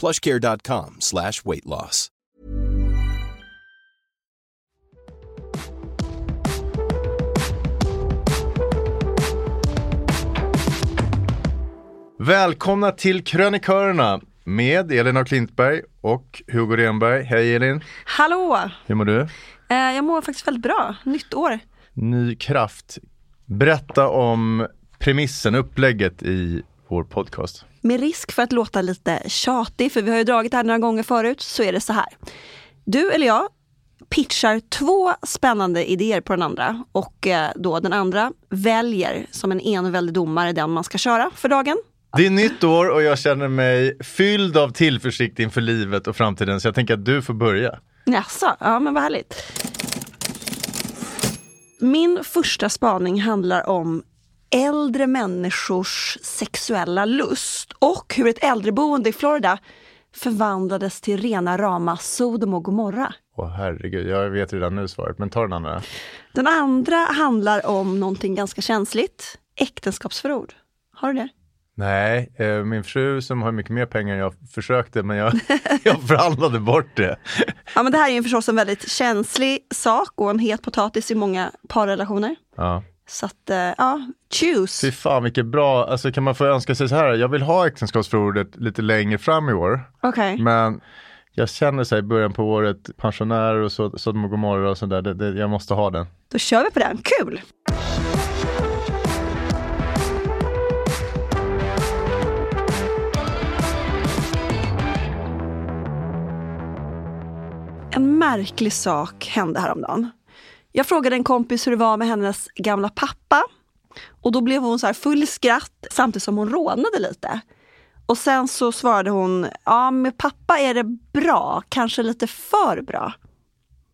plushcare.com slash weight loss. Välkomna till Krönikörerna med Elin af Klintberg och Hugo Renberg. Hej Elin! Hallå! Hur mår du? Eh, jag mår faktiskt väldigt bra. Nytt år. Ny kraft. Berätta om premissen, upplägget i vår podcast. Med risk för att låta lite tjatig, för vi har ju dragit det här några gånger förut, så är det så här. Du eller jag pitchar två spännande idéer på den andra och eh, då den andra väljer som en enväldig domare den man ska köra för dagen. Det är nytt år och jag känner mig fylld av tillförsikt inför livet och framtiden så jag tänker att du får börja. Jaså, ja men vad härligt. Min första spaning handlar om äldre människors sexuella lust och hur ett äldreboende i Florida förvandlades till rena rama Sodom och Gomorra. Åh herregud, jag vet redan nu svaret, men ta den andra. Den andra handlar om någonting ganska känsligt, äktenskapsförord. Har du det? Nej, eh, min fru som har mycket mer pengar än jag försökte, men jag, jag förhandlade bort det. Ja men det här är ju förstås en väldigt känslig sak och en het potatis i många parrelationer. Ja. Så att, eh, ja, choose. Fy fan vilket bra, alltså kan man få önska sig så här, jag vill ha äktenskapsförordet lite längre fram i år. Okej. Men jag känner så här i början på året, pensionärer och så, Sodom och Gomorra och sådär, det, det, jag måste ha den. Då kör vi på den, kul! En märklig sak hände häromdagen. Jag frågade en kompis hur det var med hennes gamla pappa. Och då blev hon så här full i skratt samtidigt som hon rånade lite. Och sen så svarade hon, ja med pappa är det bra, kanske lite för bra.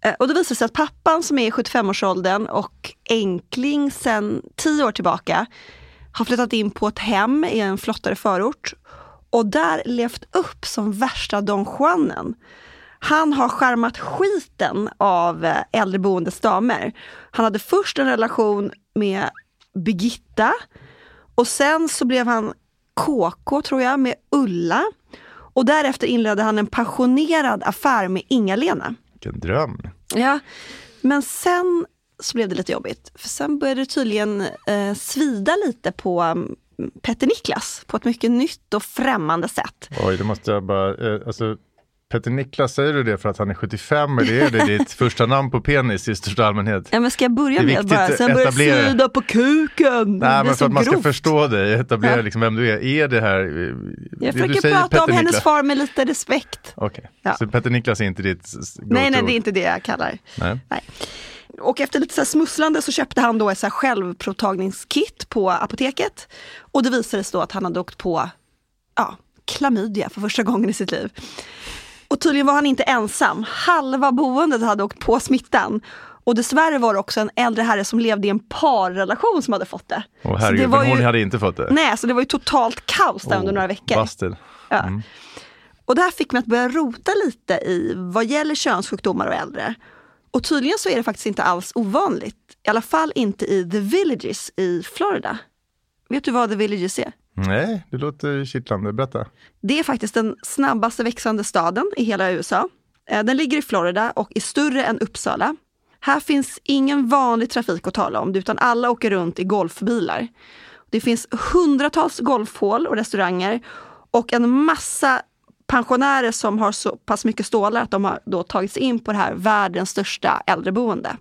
Eh, och det visade sig att pappan som är i 75-årsåldern och enkling sedan 10 år tillbaka har flyttat in på ett hem i en flottare förort och där levt upp som värsta Don Juanen. Han har skärmat skiten av eh, äldreboendets damer. Han hade först en relation med Birgitta och sen så blev han KK tror jag med Ulla. Och därefter inledde han en passionerad affär med Inga-Lena. Vilken dröm. Ja, men sen så blev det lite jobbigt. För sen började det tydligen eh, svida lite på um, Petter Niklas på ett mycket nytt och främmande sätt. Oj, det måste jag bara, eh, alltså Petter Niklas, säger du det för att han är 75 eller är det ditt första namn på penis i största allmänhet? Ja, men ska jag börja med viktigt bara, att sen börjar det etablera. svida på kuken. Nej, men för att man ska grovt. förstå dig, etablera Ja. liksom vem du är. Är det här... eh, Jag försöker prata om Petter hennes Niklas? far med lite respekt. Okej, Ja. så Petter Niklas är inte ditt Nej, nej, det är inte det jag kallar. Nej. Och efter lite så smusslande så köpte han då ett så självprovtagningskit på apoteket. Och det visade sig då att han hade åkt på ja, klamydia för första gången i sitt liv. Och tydligen var han inte ensam. Halva boendet hade åkt på smittan. Och dessvärre var det också en äldre herre som levde i en parrelation som hade fått det. Åh Så herregud, det var men hon ju- hade inte fått det? Nej, så det var ju totalt kaos där under Åh, några veckor. Busted. Ja. Och det här fick mig att börja rota lite i vad gäller könssjukdomar och äldre. Och tydligen så är det faktiskt inte alls ovanligt. I alla fall inte i The Villages i Florida. Vet du vad The Villages är? Nej, det låter kittlande. Berätta. Det är faktiskt den snabbaste växande staden i hela USA. Eh, Den ligger i Florida och är större än Uppsala. Här finns ingen vanlig trafik att tala om, utan alla åker runt i golfbilar. Det finns hundratals golfhål och restauranger och en massa pensionärer som har så pass mycket stålar att de har då tagit sig in på det här världens största äldreboende.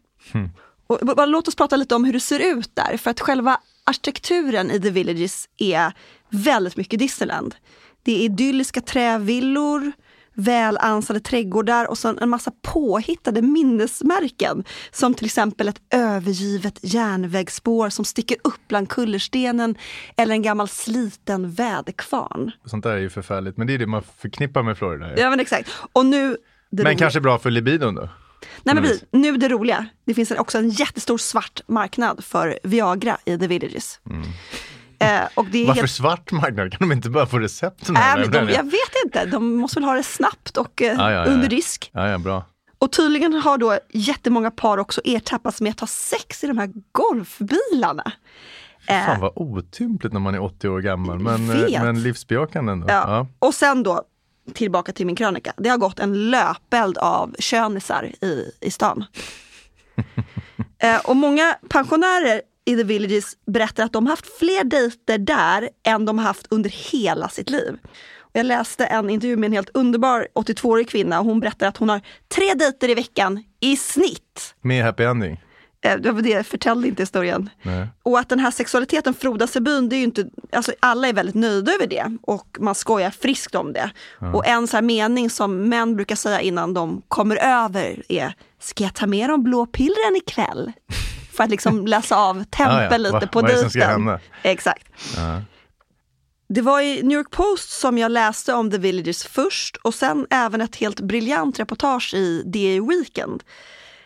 Och b- bara låt oss prata lite om hur det ser ut där, för att själva arkitekturen i The Villages är väldigt mycket Disneyland. Det är idylliska trävillor, väl ansade trädgårdar och sen en massa påhittade minnesmärken. Som till exempel ett övergivet järnvägsspår som sticker upp bland kullerstenen eller en gammal sliten väderkvarn. Sånt där är ju förfärligt, men det är det man förknippar med Florida. Ja men exakt. Och nu... men kanske bra för libidon då? Nej, men Mm. precis. Nu det roliga. Det finns också en jättestor svart marknad för Viagra i The Villages. Eh, Mm. Varför helt, svart marknad? Kan de inte bara få recepten? äh, men de, jag vet inte, de måste väl ha det snabbt och eh, Ja, ja, ja. under risk. Ja, ja, bra. Och tydligen har då jättemånga par också ertappats med att ha sex i de här golfbilarna. Eh, Fan vad otympligt när man är 80 år gammal, men, eh, men livsbejakande ändå. Ja. Ja. Och sen då, tillbaka till min krönika. Det har gått en löpeld av könisar i, i stan. eh, och många pensionärer i The Villages berättar att de haft fler dejter där än de har haft under hela sitt liv. Och jag läste en intervju med en helt underbar 82-årig kvinna och hon berättar att hon har tre dejter i veckan i snitt. Med happy ending. Eh, Det var det jag förtällde inte historien. Nej. Och att den här sexualiteten frodas i byn, det är ju inte, alltså alla är väldigt nöjda över det och man skojar friskt om det. Och en så mening som män brukar säga innan de kommer över är, ska jag ta med de blå pillren ikväll? För att liksom läsa av tempen Ja, ja. lite Vad- på ska dejten. Exakt. Det var i New York Post som jag läste om The Villages först och sen även ett helt briljant reportage i DA Weekend.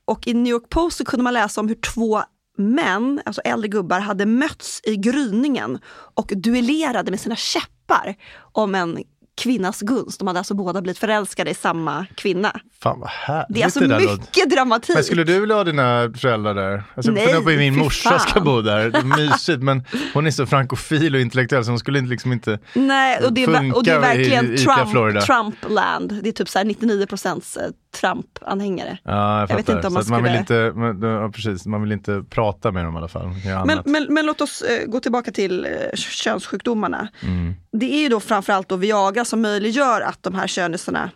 Och i New York Post så kunde man läsa om hur två män, alltså äldre gubbar, hade mötts i gryningen och duellerade med sina käppar om en kvinnas gunst. De hade alltså båda blivit förälskade i samma kvinna. Fan vad härligt Det är alltså där låter. mycket dramatik. Men skulle du vilja ha dina föräldrar där? Alltså, Nej, jag på min morsa fan. ska bo där. Det är mysigt, men hon är så frankofil och intellektuell så hon skulle inte, liksom inte... Nej, och det är, ver- och det är verkligen i. Trump, Trumpland. Det är typ så här 99 procents eh, Trump-anhängare. Ja, jag Jag vet inte om så man att man vill skulle- inte, men, ja, precis, man vill inte prata med dem i alla fall. Man Men, men, men låt oss eh, gå tillbaka till eh, könssjukdomarna. Mm. Det är ju då framförallt då Viagra som möjliggör att de här könisarna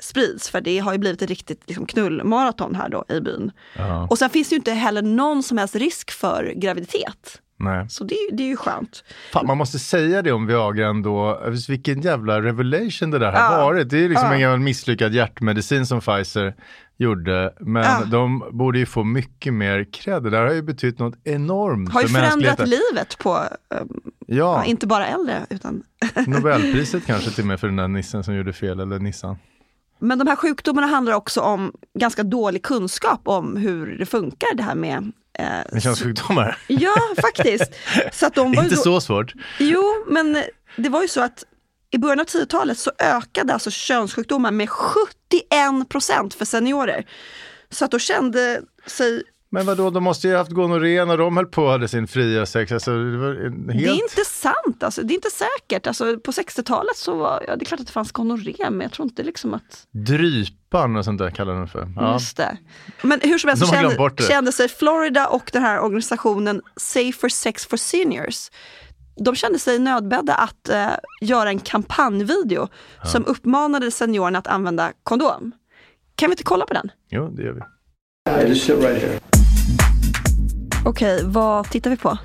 sprids. För det har ju blivit ett riktigt liksom, knullmaraton här då i byn. Ja, Och sen finns det ju inte heller någon som helst risk för graviditet. Nej. Så det, det är ju skönt. Fan, man måste säga det om Viagra ändå. Vilken jävla revelation det där har Ja. varit. Det är liksom Ja. en gammal misslyckad hjärtmedicin som Pfizer gjorde. Men Ja. de borde ju få mycket mer cred. Det där har ju betytt något enormt Har ju för förändrat livet på, Ja, ja, inte bara äldre utan Nobelpriset kanske till och med för den där nissen som gjorde fel, eller nissan. Men de här sjukdomarna handlar också om ganska dålig kunskap om hur det funkar det här med eh, Med könssjukdomar. Ja, faktiskt. Så att de var Inte då, så svårt. Jo, men det var ju så att i början av 10-talet så ökade alltså könssjukdomar med 71 procent för seniorer. Så att då kände sig Men vadå, de måste ju ha haft gonorré när de höll på och hade sin fria sex. Alltså, det, helt... Det är inte sant, alltså. det är inte säkert. Alltså, på 60-talet så var ja, det är klart att det fanns gonorré, men jag tror inte liksom att... Drypan och sånt där kallar de för. Ja. Just det. Men hur som helst De så kände, kände sig Florida och den här organisationen Safer Sex for Seniors de kände sig nödbedda att eh, göra en kampanjvideo som uppmanade seniorerna att använda kondom. Kan vi inte kolla på den? Jo, det gör vi. Okej, vad tittar vi på?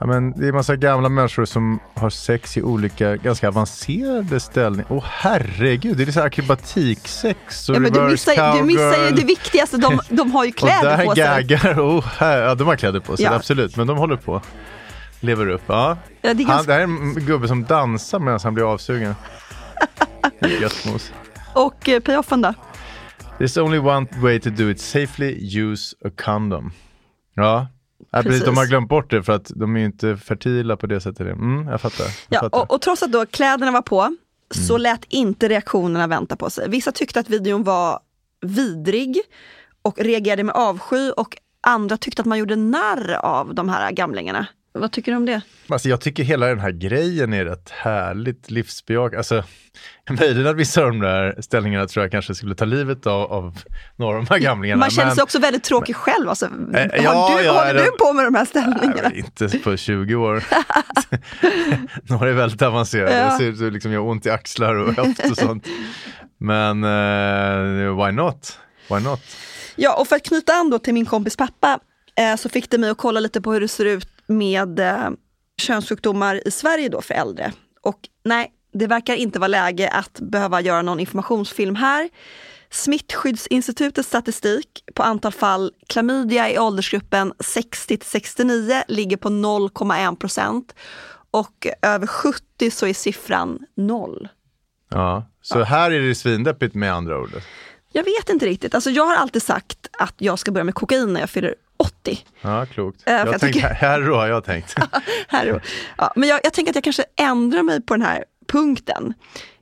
Ja, men det är en massa gamla människor som har sex i olika ganska avancerade ställningar. Åh herregud, det är så här akrobatiksex och Ja, men du, missar, du missar ju det viktigaste, de, de har ju Och kläder där på sig. gaggar, oh, här, ja de har kläder på sig, Ja. absolut. Men de håller på. Lever upp. Ja. Ja, det är Han, ganska, det här är en gubbe som dansar medan han blir avsugen. Gött mos. och eh, payoffen då? There's only one way to do it safely, use a condom. Ja, ja precis. de har glömt bort det för att de är ju inte fertila på det sättet. Mm, jag fattar. Jag Ja, fattar. och, och trots att då kläderna var på Mm. så lät inte reaktionerna vänta på sig. Vissa tyckte att videon var vidrig och reagerade med avsky och andra tyckte att man gjorde narr av de här gamlingarna. Vad tycker du om det? Alltså jag tycker hela den här grejen är rätt härligt livsbejakande. Alltså, möjligen att vissa av de där ställningarna tror jag kanske skulle ta livet av, av några av de här gamlingarna. Man känner men- sig också väldigt tråkig själv. Alltså, har ja, du, ja, håller det- du på med de här Nej, ställningarna? men inte på 20 år. Några är väldigt avancerade. Ja. Det ser liksom jag har ont i axlar och höft och sånt. Men eh, why not? Why not? Ja, och för att knyta an då till min kompis pappa eh, så fick det mig att kolla lite på hur det ser ut med eh, könssjukdomar i Sverige då för äldre. Och nej, det verkar inte vara läge att behöva göra någon informationsfilm här. Smittskyddsinstitutets statistik på antal fall klamydia i åldersgruppen 60 till 69 ligger på 0,1 procent och över 70 så är siffran noll. Ja. Så här är det svindeppigt med andra ord. Jag vet inte riktigt. Alltså jag har alltid sagt att jag ska börja med kokain när jag fyller 80. Ja, klokt. för jag jag tänker, tycker- här då har jag tänkt. Ja, men jag, jag tänker att jag kanske ändrar mig på den här punkten.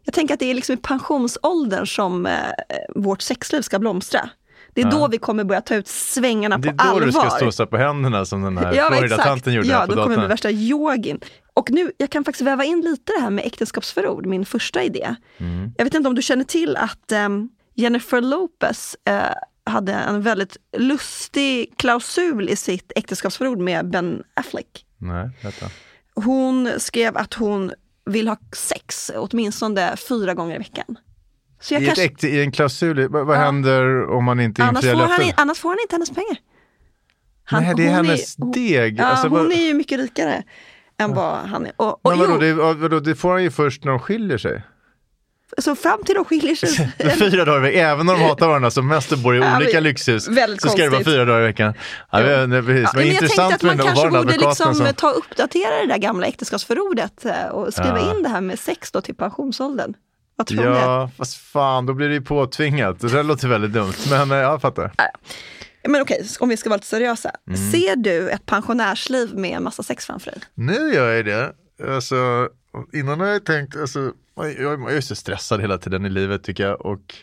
Jag tänker att det är liksom i pensionsåldern som eh, vårt sexliv ska blomstra. Det är då vi kommer börja ta ut svängarna Det på är då allvar. du ska ståsa på händerna som den här Ja, Florida-tanten gjorde ja, här på då kommer jag bli datorn. värsta yogin. Och nu, jag kan faktiskt väva in lite det här med äktenskapsförord, min första idé. Mm. Jag vet inte om du känner till att ehm, Jennifer Lopez eh, hade en väldigt lustig klausul i sitt äktenskapsförord med Ben Affleck. Nej, vänta. Hon skrev att hon vill ha sex åtminstone fyra gånger i veckan. I, kanske, äkte, I en klausul, vad, vad händer om man inte infriar löften? annars får han inte hennes pengar. Han- Nej, det är hon hennes hon- deg. Ja, Alltså, hon vad- är ju mycket rikare än vad han är. Och, och Men vadå, det, vadå, det får han ju först när de skiljer sig. Så fram till de skiljer sig. fyra dagar i veckan, även när de hatar varandra som mest och bor i Ja, olika men- lyxhus. så ska det vara fyra dagar i veckan. Ja, Jo. det, precis. Ja, men jag tänkte att man kanske borde liksom som... ta och uppdatera det där gamla äktenskapsförordet eh, och skriva Ja. in det här med sex då till pensionsåldern. Vad tror? Ja, fast fan, då blir det ju påtvingat. Det där låter väldigt dumt, men eh, jag fattar. Men okej, om vi ska vara lite seriösa. Mm. Ser du ett pensionärsliv med en massa sex framför dig? Nu gör jag det. Alltså, innan har jag tänkt, alltså, jag, är så stressad hela tiden i livet tycker jag. Och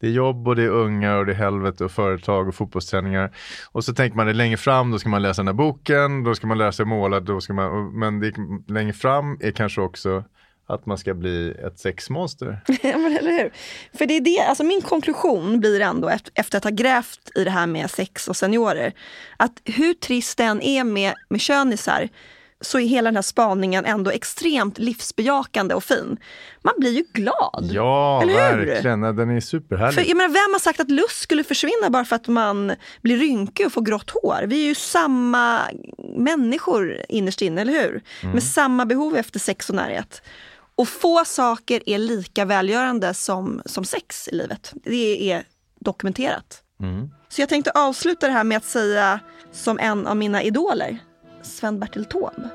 det är jobb och det är unga och det är helvete och företag och fotbollsträningar. Och så tänker man det längre fram, då ska man läsa den här boken, då ska man lära sig måla, då ska man, men det, längre fram är kanske också att man ska bli ett sexmonster. Ja, men eller hur? För det är det, alltså min konklusion blir ändå efter, efter att ha grävt i det här med sex och seniorer, att hur trist den är med, med könisar, så är hela den här spaningen ändå extremt livsbejakande och fin. Man blir ju glad. Ja, Eller hur? verkligen. Ja, Den är superhärlig. För, jag menar, vem har sagt att lust skulle försvinna bara för att man blir rynkig och får grått hår? Vi är ju samma människor innerst inne, eller hur? Med samma behov efter sex och närhet. Och få saker är lika välgörande som, som sex i livet. Det är dokumenterat. Så jag tänkte avsluta det här med att säga som en av mina idoler, Sven-Bertil Taube.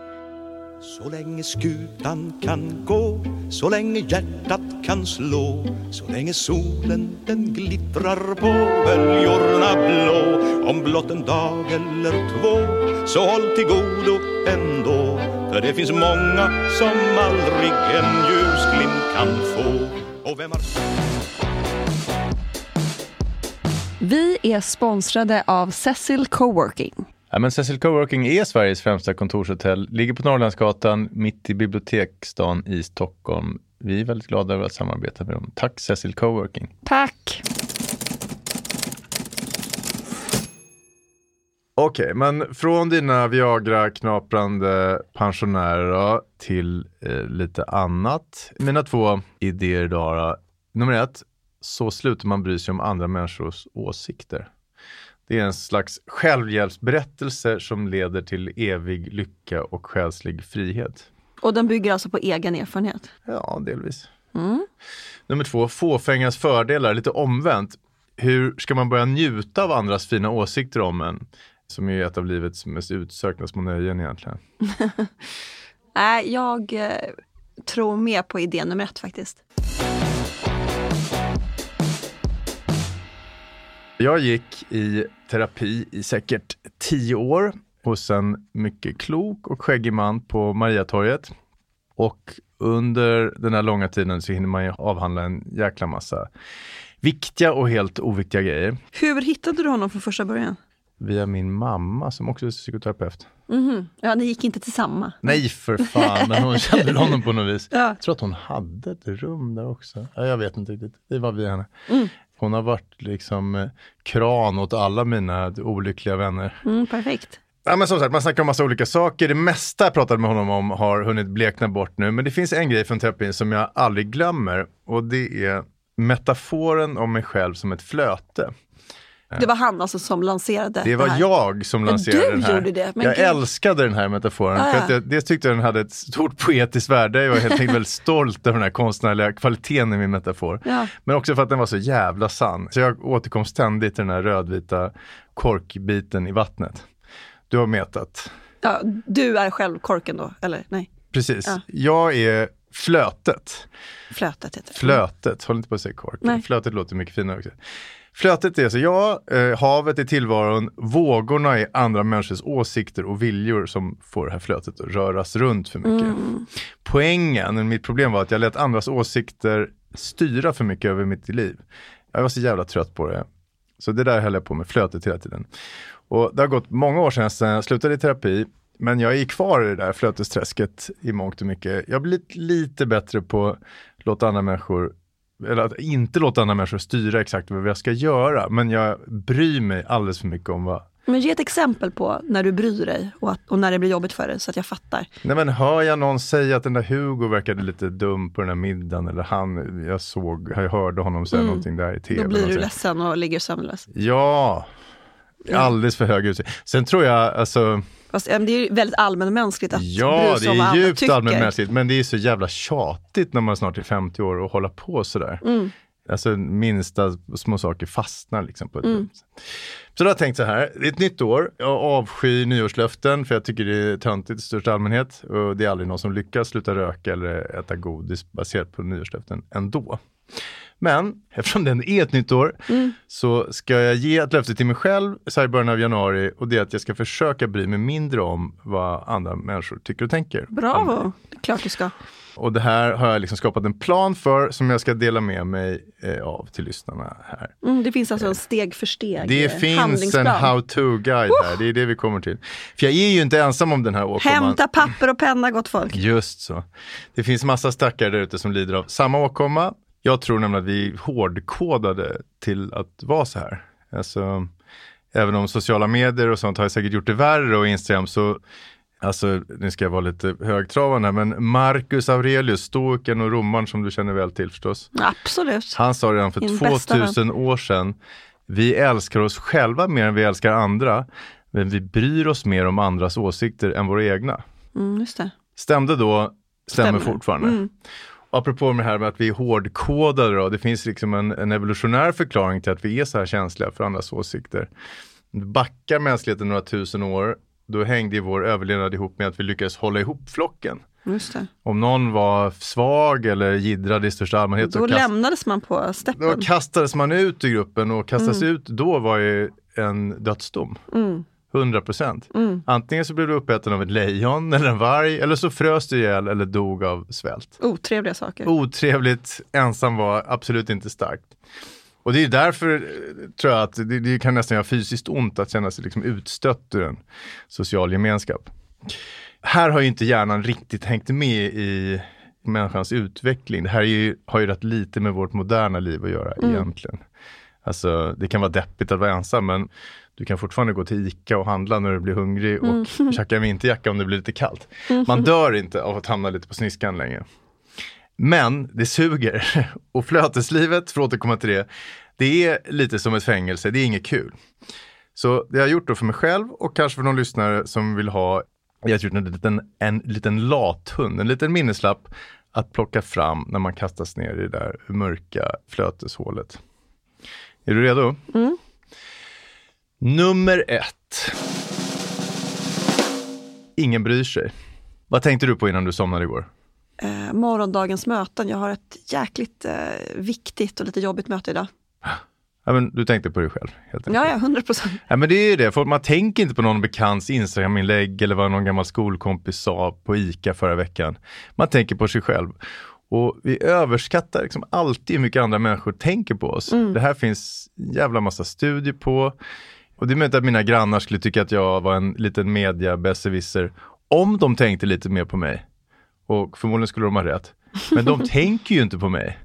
Så länge skutan kan gå, så länge hjärtat kan slå Så länge solen den glittrar på böljorna blå Om blott en dag eller två, så håll till godo ändå För det finns många som aldrig en ljusglimt kan få och vem har Vi är sponsrade av Cecil Coworking. Ja, men Cecil Coworking är Sveriges främsta kontorshotell, ligger på Norrlandsgatan mitt i biblioteksstan i Stockholm. Vi är väldigt glada över att samarbeta med dem. Tack Cecil Coworking. Tack! Okej, men från dina Viagra-knaprande pensionärer då, till eh, lite annat. Mina två idéer idag då. Nummer ett, så slutar man bry sig om andra människors åsikter. Det är en slags självhjälpsberättelse som leder till evig lycka och själslig frihet. Och den bygger alltså på egen erfarenhet. Ja, delvis. Nummer två, fåfängas fördelar, lite omvänt. Hur ska man börja njuta av andras fina åsikter om en? Som är ett av livets mest utsökta små nöjen egentligen. Nej, jag eh, tror mer på idé nummer ett faktiskt. Jag gick i terapi i säkert tio år hos en mycket klok och skäggig man på Mariatorget. Och under den här långa tiden så hinner man ju avhandla en jäkla massa viktiga och helt oviktiga grejer. Hur hittade du honom från första början? Via min mamma som också är psykoterapeut. Mhm. Ja, ni gick inte till samma. Nej för fan, men hon kände honom på något vis. Ja. Jag tror att hon hade ett rum där också. Ja, jag vet inte riktigt, det var via henne. Hon har varit liksom eh, kran åt alla mina olyckliga vänner. Mm, perfekt. Ja, men som sagt, man snackar om massa olika saker. Det mesta jag pratade med honom om har hunnit blekna bort nu. Men det finns en grej från terapin som jag aldrig glömmer. Och det är metaforen om mig själv som ett flöte. Det var han alltså som lanserade Det var här. jag som lanserade du den här. gjorde det, men jag gud. älskade den här metaforen. Ah, för att ja. jag, dels tyckte jag den hade ett stort poetiskt värde. Jag var helt enkelt väldigt stolt över den här konstnärliga kvaliteten i min metafor. Ja. Men också för att den var så jävla sann. Så jag återkom ständigt till den här rödvita korkbiten i vattnet. Du har metat. Ja, du är själv korken då, eller nej? Precis. Ja. Jag är flötet. Flötet heter det. Flötet, håll inte på att säga kork. Nej. Flötet låter mycket finare också. Flötet är så, ja, eh, havet är tillvaron, vågorna är andra människors åsikter och viljor som får det här flötet att röras runt för mycket. Mm. Poängen, mitt problem var att jag lät andras åsikter styra för mycket över mitt liv. Jag var så jävla trött på det. Så det där höll jag på med, flötet hela tiden. Och det har gått många år sedan sedan jag slutade i terapi, men jag är kvar i det där flötesträsket i mångt och mycket. Jag har blivit lite bättre på att låta andra människor eller att inte låta andra människor styra exakt vad jag ska göra, men jag bryr mig alldeles för mycket om vad Men ge ett exempel på när du bryr dig och, att, och när det blir jobbigt för dig så att jag fattar. Nej men hör jag någon säga att den där Hugo verkade lite dum på den här middagen eller han, jag såg, jag hörde honom säga någonting där i tv. Mm. Då blir du ledsen och ligger sömnlös. Ja, alldeles för hög utsikt. Sen tror jag, alltså, Äm, det är ju väldigt allmänmänskligt att ja det är djupt tycker. allmänmänskligt, men det är så jävla tjatigt när man snart är 50 år och hålla på sådär. Mm. Alltså minsta små saker fastnar liksom på ett Mm. Så då har jag tänkt så här, det är ett nytt år, jag avskyr nyårslöften för jag tycker det är töntigt i största allmänhet och det är aldrig någon som lyckas sluta röka eller äta godis baserat på nyårslöften ändå. Men eftersom det är ett nytt år Mm. så ska jag ge ett löfte till mig själv så här i början av januari och det är att jag ska försöka bry mig mindre om vad andra människor tycker och tänker. Bravo, det är klart du ska. Och det här har jag liksom skapat en plan för som jag ska dela med mig eh, av till lyssnarna här. Mm, det finns alltså en steg för steg Det eh, finns en handlingsplan. how-to-guide här, det är det vi kommer till. För jag är ju inte ensam om den här åkomman. Hämta papper och penna gott folk. Just så. Det finns massa stackare där ute som lider av samma åkomma. Jag tror nämligen att vi är hårdkodade till att vara så här. Alltså, även om sociala medier och sånt har säkert gjort det värre och Instagram så Alltså, nu ska jag vara lite högtravande här, men Marcus Aurelius, stoikern och romaren som du känner väl till förstås. Absolut. Han sa redan för Min bästa 2000 år sedan, vi älskar oss själva mer än vi älskar andra, men vi bryr oss mer om andras åsikter än våra egna. Mm, just det. Stämde då, stämmer, Stämmer. fortfarande. Mm. Apropå det här med att vi är hårdkodade då, det finns liksom en, en evolutionär förklaring till att vi är så här känsliga för andras åsikter. Backar mänskligheten några tusen år, då hängde ju vår överlevnad ihop med att vi lyckades hålla ihop flocken. Om någon var svag eller giddrade i största allmänhet Då kast, lämnades man på steppen. då kastades man ut ur gruppen och kastas ut då var ju en dödsdom. Mm. 100 procent. Mm. Antingen så blev du uppäten av ett lejon eller en varg eller så frös du ihjäl eller dog av svält. Otrevliga saker. Otrevligt, ensam var absolut inte starkt. Och det är därför eh, tror jag att det, det kan nästan göra fysiskt ont att känna sig liksom utstött ur en social gemenskap. Här har ju inte hjärnan riktigt hängt med i människans utveckling. Det här är ju, har ju rätt lite med vårt moderna liv att göra egentligen. Alltså det kan vara deppigt att vara ensam men du kan fortfarande gå till ICA och handla när du blir hungrig och tjacka en vinterjacka om det blir lite kallt. Man dör inte av att hamna lite på sniskan länge. Men det suger. Och flöteslivet, för att återkomma till det, det är lite som ett fängelse, det är inget kul. Så det jag har gjort då för mig själv och kanske för någon lyssnare som vill ha, jag har gjort en liten, en liten lathund, en liten minneslapp att plocka fram när man kastas ner i det där mörka flöteshålet. Är du redo? Nummer ett. Ingen bryr sig. Vad tänkte du på innan du somnade igår? Eh, morgondagens möten. Jag har ett jäkligt eh, viktigt och lite jobbigt möte idag. Ja, men du tänkte på dig själv. Helt enkelt. Ja, ja, 100 procent. Ja, men det är ju det, för man tänker inte på någon bekants Instagram-inlägg eller vad någon gammal skolkompis sa på ICA förra veckan. Man tänker på sig själv. Och vi överskattar liksom alltid hur mycket andra människor tänker på oss. Det här finns en jävla massa studier på. Och det är möjligt att mina grannar skulle tycka att jag var en liten media om de tänkte lite mer på mig. Och förmodligen skulle de ha rätt. Men de tänker ju inte på mig.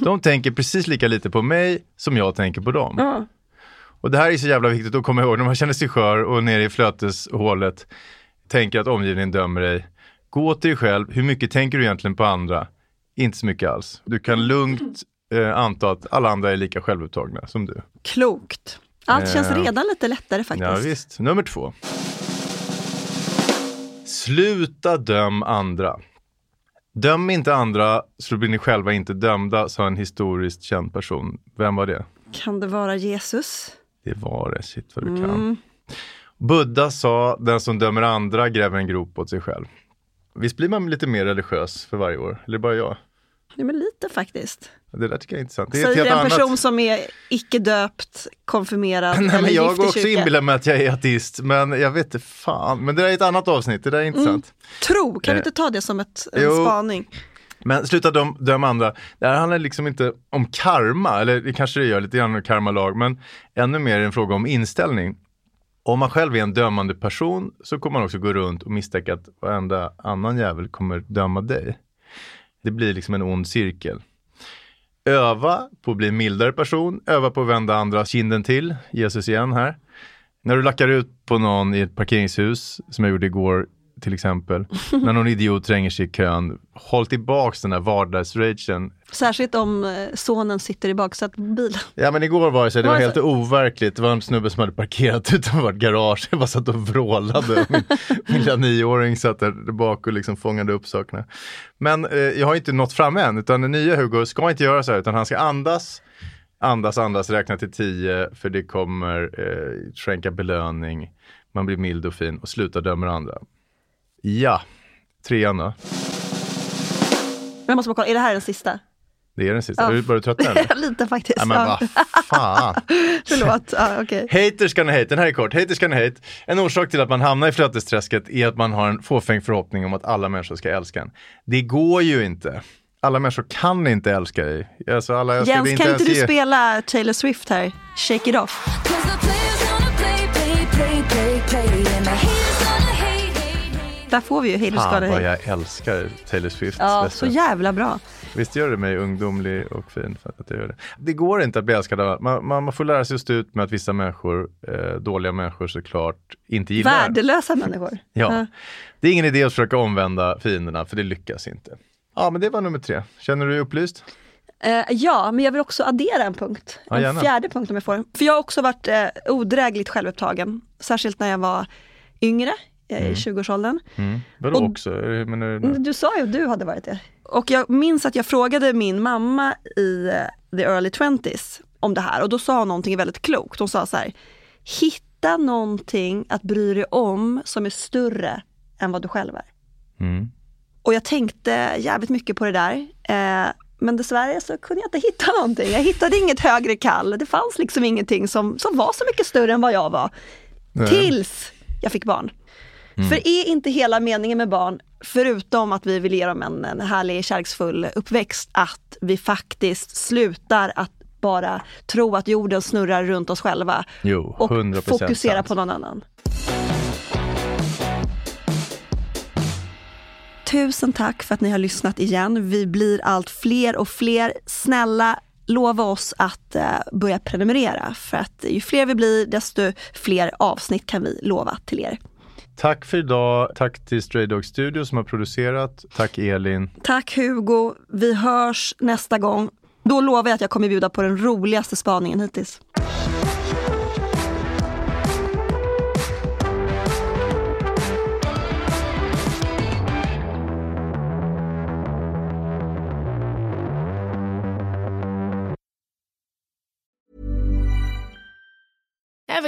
De tänker precis lika lite på mig som jag tänker på dem. Ja. Och det här är så jävla viktigt att komma ihåg när man känner sig skör och nere i flöteshålet tänker att omgivningen dömer dig. Gå till dig själv, hur mycket tänker du egentligen på andra? Inte så mycket alls. Du kan lugnt eh, anta att alla andra är lika självupptagna som du. Klokt. Allt känns Eh, redan lite lättare faktiskt. Ja, visst. Nummer två. Sluta döm andra. Döm inte andra så blir ni själva inte dömda, sa en historiskt känd person. Vem var det? Kan det vara Jesus? Det var det, shit vad du Mm. kan. Buddha sa, den som dömer andra gräver en grop åt sig själv. Visst blir man lite mer religiös för varje år? Eller bara jag? Nej, men lite faktiskt. Det där tycker jag är intressant. Det är ett Säger helt en annat. person som är icke döpt, konfirmerad Nej, men jag går också inbillar mig att jag är ateist, men jag vet inte fan. Men det där är ett annat avsnitt, det där är intressant. Tro, kan vi Eh, inte ta det som ett, en jo. spaning? Men sluta döm, döma andra. Det här handlar liksom inte om karma, eller det kanske det gör lite grann om karmalag, men ännu mer en fråga om inställning. Om man själv är en dömande person så kommer man också gå runt och misstänka att varenda annan jävel kommer döma dig. Det blir liksom en ond cirkel. Öva på att bli en mildare person, öva på att vända andra kinden till, Jesus igen här. När du lackar ut på någon i ett parkeringshus, som jag gjorde igår till exempel, när någon idiot tränger sig i kön, håll tillbaks den där vardagsragen. Särskilt om eh, sonen sitter i baksätet på bilen. Ja men igår var det så, det var helt så? overkligt. Det var en snubbe som hade parkerat utanför vårt garage. Jag bara satt och vrålade. Min, min lilla nioåring satt där bak och liksom fångade upp sakerna. Men eh, jag har inte nått fram än, utan den nya Hugo ska inte göra så här, utan han ska andas, andas, andas, räkna till tio, för det kommer eh, skänka belöning. Man blir mild och fin och sluta döma andra. Ja, trean då. Men jag måste bara kolla, är det här den sista? Det är den sista. Ja. Är du bara trött nu? Lite faktiskt. Nej men ja. vad fan. Förlåt. Ja, okej. Haters gonna hate, den här är kort. Haters gonna hate. En orsak till att man hamnar i flötesträsket är att man har en fåfäng förhoppning om att alla människor ska älska en. Det går ju inte. Alla människor kan inte älska dig. Alltså alla älskar Jens, kan ens inte du ge- spela Taylor Swift här? Shake it off. Där får vi ju Fan gonna vad hate. jag älskar Taylor Swift. Ja, så jävla bra. Visst gör det mig ungdomlig och fin för att jag gör det. Det går inte att bli älskad av man, man, man får lära sig att stå ut med att vissa människor, eh, dåliga människor såklart, inte gillar. Värdelösa människor. Ja. Det är ingen idé att försöka omvända fienderna för det lyckas inte. Ja men det var nummer tre. Känner du dig upplyst? Eh, ja, men jag vill också addera en punkt. Ja, en fjärde punkt om jag får. För jag har också varit eh, odrägligt självupptagen. Särskilt när jag var yngre, eh, i 20-årsåldern. Mm. Vadå Och- också? Du nu? Du sa ju att du hade varit det. Och jag minns att jag frågade min mamma i eh, the early 20s om det här och då sa hon någonting väldigt klokt. Hon sa så här, hitta någonting att bry dig om som är större än vad du själv är. Mm. Och jag tänkte jävligt mycket på det där. Eh, men dessvärre så kunde jag inte hitta någonting. Jag hittade inget högre kall. Det fanns liksom ingenting som, som var så mycket större än vad jag var. Nej. Tills jag fick barn. För är inte hela meningen med barn, förutom att vi vill ge dem en, en härlig kärleksfull uppväxt, att vi faktiskt slutar att bara tro att jorden snurrar runt oss själva Jo, och 100% fokusera sant. på någon annan. Tusen tack för att ni har lyssnat igen. Vi blir allt fler och fler. Snälla lova oss att eh, börja prenumerera för att ju fler vi blir desto fler avsnitt kan vi lova till er. Tack för idag. Tack till Stray Dog Studio som har producerat. Tack Elin. Tack Hugo. Vi hörs nästa gång. Då lovar jag att jag kommer bjuda på den roligaste spaningen hittills.